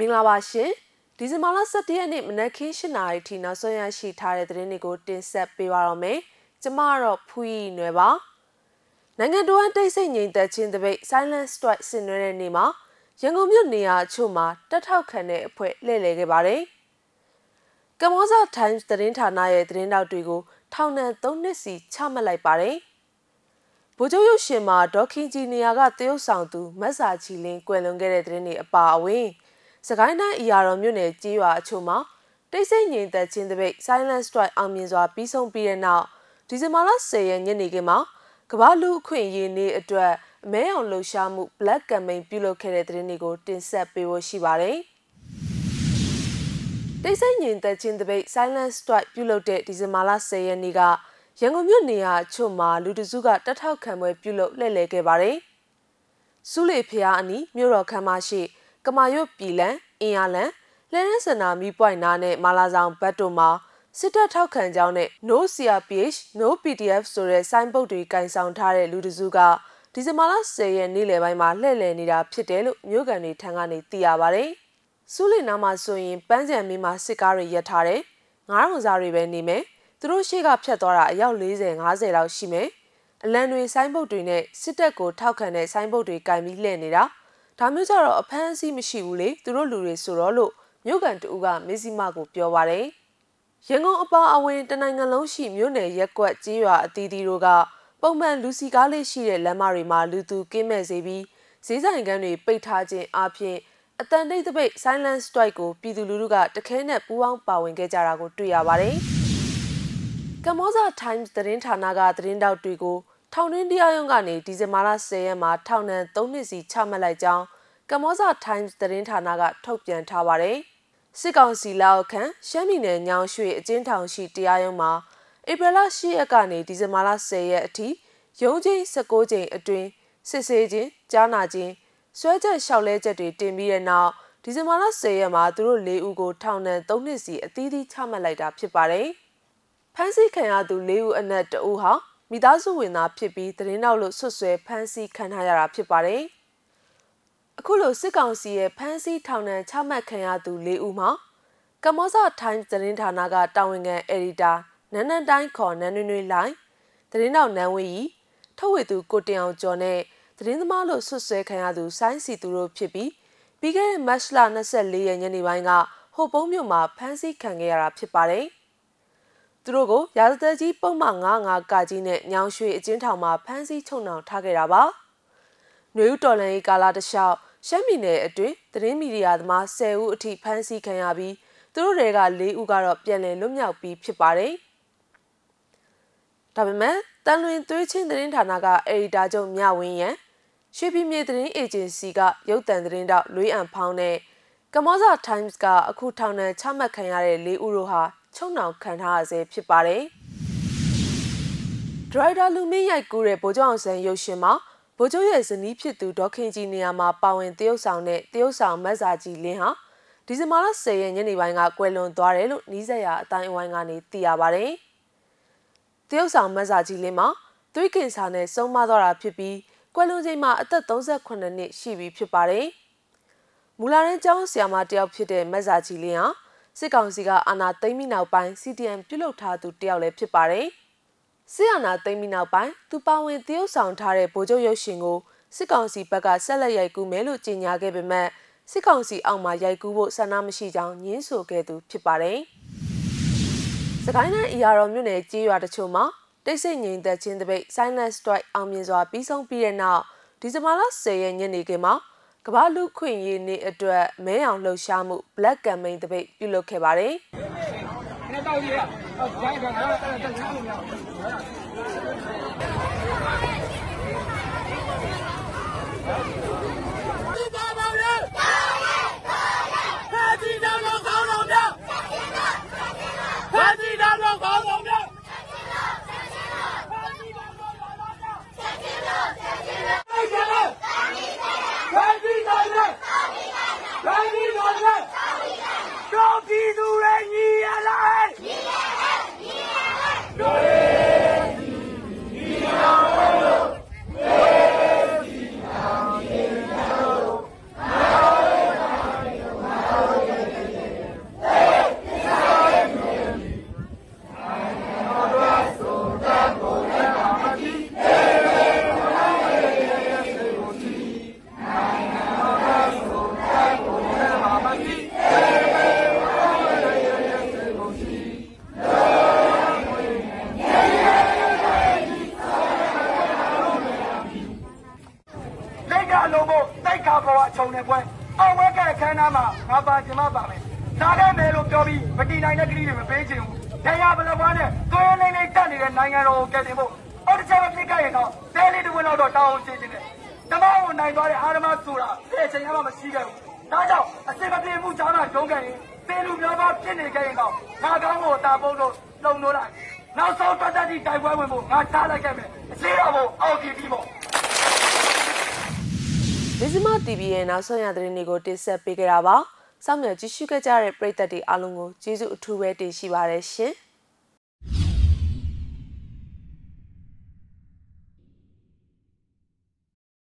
မင်္ဂလာပါရှင်ဒီဇင်ဘာလ17ရက်နေ့မနက်ခင်း7:00နာရီထိနောက်ဆုံးရရှိထားတဲ့သတင်းတွေကိုတင်ဆက်ပေးပါတော့မယ်ကျမကတော့ဖူးရီနွယ်ပါနိုင်ငံတော်တိတ်ဆိတ်ငြိမ်သက်ခြင်းတပိတ် Silent Strike ဆင်နွှဲတဲ့နေ့မှာရန်ကုန်မြို့နေရာအချို့မှာတက်ထောက်ခံတဲ့အဖွဲ့လှည့်လည်ခဲ့ပါတယ်ကမောဇာ Times သတင်းဌာနရဲ့သတင်းတောက်တွေကိုထောင်ဒဏ်3နှစ်စီချမှတ်လိုက်ပါတယ်ဗိုလ်ချုပ်ရုပ်ရှင်မှာဒေါက်ခင်ဂျီနီယာကတရုတ်ဆောင်သူမတ်စာချီလင်းကွယ်လွန်ခဲ့တဲ့သတင်းတွေအပါအဝင် စကိုင်းတိုင်းအရာတော်မြို့နယ်ကြီးရွာအချို့မှာတိတ်ဆိတ်ငြိမ်သက်ခြင်းတပိတ် Silent Strike အောင်မြင်စွာပြီးဆုံးပြီးတဲ့နောက်ဒီဇင်ဘာလ10ရက်ညနေခင်းမှာကမ္ဘာလူအခွင့်အရေးနေ့အတွက်အမဲအောင်လှုပ်ရှားမှု Black Campaign ပြုလုပ်ခဲ့တဲ့သတင်းတွေကိုတင်ဆက်ပေးဖို့ရှိပါတယ်။တိတ်ဆိတ်ငြိမ်သက်ခြင်းတပိတ် Silent Strike ပြုလုပ်တဲ့ဒီဇင်ဘာလ10ရက်နေ့ကရန်ကုန်မြို့နေရာအချို့မှာလူတစုကတထောက်ခံပွဲပြုလုပ်လှည့်လည်ခဲ့ပါတယ်။စုလေဖျားအနီးမြို့တော်ခမ်းမရှိ ကမာရွတ်ပြည်လန်အင်အားလန်လဲရန်စနာမီပွိုင်နာနဲ့မာလာဆောင်ဘတ်တို့မှာစစ်တပ်ထောက်ခံကြောင်းနဲ့ No CRPH No PDF ဆိုတဲ့ဆိုင်းပုတ်တွေကင်ဆောင်ထားတဲ့လူတစုကဒီဇင်ဘာလ10ရက်နေ့လယ်ပိုင်းမှာလှည့်လည်နေတာဖြစ်တယ်လို့မြို့ကန်တွေထံကနေသိရပါဗျ။စုလီနာမှာဆိုရင်ပန်းကြံမီမှာစစ်ကားတွေရပ်ထားတယ်။ငါးရုံစားတွေပဲနေမယ်။သူတို့ရှေ့ကဖြတ်သွားတာအယောက်40 50လောက်ရှိမယ်။အလံတွေဆိုင်းပုတ်တွေနဲ့စစ်တပ်ကိုထောက်ခံတဲ့ဆိုင်းပုတ်တွေကင်ပြီးလှည့်နေတာ။ ဒါမျိုးကြတော့အဖမ်းအဆီးမရှိဘူးလေသူတို့လူတွေဆိုတော့လို့မြို့ကန်တူကမစ္စည်းမကိုပြောပါတယ်ရန်ကုန်အပါအဝင်တနိုင်ငံလုံးရှိမြို့နယ်ရက်ကွက်ကြီးရွာအသီးသီးတို့ကပုံမှန်လူစီကားလေးရှိတဲ့လမ်းမတွေမှာလူသူကင်းမဲ့စေပြီးဈေးဆိုင်ကန်းတွေပိတ်ထားခြင်းအပြင်အတန်တိတ်တပိတ် silent strike ကိုပြည်သူလူထုကတခဲနဲ့ပူးပေါင်းပါဝင်ခဲ့ကြတာကိုတွေ့ရပါတယ်။ကမ္ဘောဇာ Times သတင်းဌာနကသတင်းတောက်တွေကို ထောင်တွင်းတရားရုံးကနေဒီဇင်ဘာလ10ရက်မှာထောင်ဒဏ်3နှစ်စီချမှတ်လိုက်ကြောင်းကမ္ဘောဇာ Times သတင်းဌာနကထုတ်ပြန်ထားပါတယ်။စစ်ကောင်စီလက်အောက်ခံရှမ်းပြည်နယ်ညောင်ရွှေအကျဉ်းထောင်ရှိတရားရုံးမှာဧပြီလ10ရက်ကနေဒီဇင်ဘာလ10ရက်အထိရုံးချိန်16ချိန်အတွင်းစစ်ဆေးခြင်းကြားနာခြင်းဆွဲချက်လျှောက်လဲချက်တွေတင်ပြီးတဲ့နောက်ဒီဇင်ဘာလ10ရက်မှာသူတို့၄ဦးကိုထောင်ဒဏ်3နှစ်စီအသီးသီးချမှတ်လိုက်တာဖြစ်ပါတယ်။ဖမ်းဆီးခံရသူ၄ဦးအနက်2ဦးဟာ မိသားစုဝင်သားဖြစ်ပြီးသတင်းတောက်လို့ဆွတ်ဆွဲဖမ်းဆီးခံထားရတာဖြစ်ပါတယ်။အခုလိုစစ်ကောင်စီရဲ့ဖမ်းဆီးထောင်ဒဏ်ချမှတ်ခံရသူ၄ဦးမှာကမ္ဘောဇာ Times သတင်းဌာနကတာဝန်ခံအယ်ဒီတာနန်းနန်းတိုင်းခေါ်နန်းနွေနွေလိုင်းသတင်းတောက်နန်းဝင်းကြီးထုတ်ဝေသူကိုတင်အောင်ကျော်နဲ့သတင်းသမားလို့ဆွတ်ဆွဲခံရသူဆိုင်းစီသူတို့ဖြစ်ပြီးပြီးခဲ့တဲ့မတ်လ24ရက်ညနေပိုင်းကဟိုပုံးမြို့မှာဖမ်းဆီးခံခဲ့ရတာဖြစ်ပါတယ်။ သူတို့ကိုရာဇသက်ကြီးပုံမှန်95ကကြီးနဲ့ညောင်ရွှေအကျဉ်းထောင်မှာဖမ်းဆီးချုပ်နှောင်ထားခဲ့တာပါ။နှွေဦးတော်လန်ရေးကာလတလျှောက်ရှမ်းပြည်နယ်အတွင်းသတင်းမီဒီယာသမား10ဦးအထိဖမ်းဆီးခံရပြီးသူတို့တွေက4ဦးကတော့ပြန်လည်လွတ်မြောက်ပြီးဖြစ်ပါတယ်။ဒါပေမဲ့တန်လွင်သွေးချင်းသတင်းဌာနကအေဒီတာချုပ်မြဝင်းရန်ရွှေပြည်မြေသတင်းအေဂျင်စီကရုပ်သံသတင်းတောက်လွေးအံဖောင်းနဲ့ကမောဇာ Times ကအခုထောင်ဒဏ်ချမှတ်ခံရတဲ့၄ဦးတို့ဟာ ချုံနှောင်ခံထားရဆဲဖြစ်ပါတယ်။ဒရိုက်တာလူမင်းရိုက်ကူးတဲ့ဗိုလ်ချုပ်အောင်ဆန်းရုပ်ရှင်မှာဗိုလ်ချုပ်ရဲ့ဇနီးဖြစ်သူဒေါခင်ကြီးနေရာမှာပါဝင်တရုတ်ဆောင်တဲ့တရုတ်ဆောင်မက်စာကြီးလင်းဟာဒီဇင်ဘာလ10ရက်ညနေပိုင်းကကွယ်လွန်သွားတယ်လို့နီးစပ်ရာအတိုင်းအဝိုင်းကနေသိရပါတယ်။တရုတ်ဆောင်မက်စာကြီးလင်းမှာသွေးကင်ဆာနဲ့ဆုံးမသွားတာဖြစ်ပြီးကွယ်လွန်ချိန်မှာအသက်38နှစ်ရှိပြီဖြစ်ပါတယ်။မူလာရင်းကျောင်းဆရာမတယောက်ဖြစ်တဲ့မက်စာကြီးလင်းဟာ စစ်ကောင်စီကအာဏာသိမ်းပြီးနောက်ပိုင်း CDM ပြုလုပ်ထားသူတယောက်လည်းဖြစ်ပါတယ်။စစ်အာဏာသိမ်းပြီးနောက်ပိုင်းသူပါဝင်တရုတ်ဆောင်ထားတဲ့ဗိုလ်ချုပ်ရုပ်ရှင်ကိုစစ်ကောင်စီဘက်ကဆက်လက်ရိုက်ကူးမယ်လို့ကြေညာခဲ့ပေမဲ့စစ်ကောင်စီအောက်မှာရိုက်ကူးဖို့ဆန္ဒမရှိကြောင်းညင်းဆိုခဲ့သူဖြစ်ပါတယ်။စကိုင်းတိုင်းအရာတော်မြို့နယ်ကြေးရွာတချို့မှာတိတ်ဆိတ်ငြိမ်သက်ခြင်းတပိတ် Silent Strike အောင်မြင်စွာပြီးဆုံးပြီးတဲ့နောက်ဒီဇင်ဘာလ10ရက်ညနေခင်းမှာ ကမ္ဘာလူခွင့်ရေးနေ့အတွက်မဲအောင်လှုပ်ရှားမှု Black Campaign တပိတ်ပြုလုပ်ခဲ့ပါတယ်။ခဏတောက်ကြည့်ရ။ဟုတ်ဒါကဒါကတက်ချမ်းလို့မရဘူး။ရ လုံးဖို့တိုက်ခါပေါ်အချုံနေပွဲအောင်ဝဲကဲခန်းနာမှာငါပါကျင်မပါမယ်စားခဲ့မယ်လို့ပြောပြီးမတီနိုင်တဲ့ကလေးတွေမပေးချင်ဘူးတရားဘလဘွားနဲ့သွေးလေးလေးတက်နေတဲ့နိုင်ငံတော်ကိုကယ်တင်ဖို့အော်တချမ်းမဖြစ်ခဲ့ရင်တော့တဲလေးတစ်ဝင်းတော့တောင်းအောင်ရှင်းနေတယ်တမောင်းကိုနိုင်သွားတဲ့အာရမဆိုတာသိချင်ရမှမရှိခဲ့ဘူးဒါကြောင့်အစင်မပြေမှုကြားမှာဒုံးခဲ့ရင်သေလူမျိုးသားဖြစ်နေခဲ့ရင်တော့ငါကောင်းကိုတာပုတ်လို့လုံလို့လိုက်နောက်ဆုံးတက်တက်ဒီတိုက်ပွဲဝင်ဖို့ငါထားလိုက်ခဲ့မယ်အရှိတော်ကိုအောက်ကြည့်ပြီးပေါ့ မဇ္ဈိမ TV ရဲ့နောက်ဆုံးရသတင်းတွေကိုတင်ဆက်ပေးကြတာပါ။စောင့်မျှော်ကြည့်ရှုခဲ့ကြတဲ့ပရိသတ်တွေအားလုံးကိုကျေးဇူးအထူးပဲတင်ရှိပါတယ်ရှင်။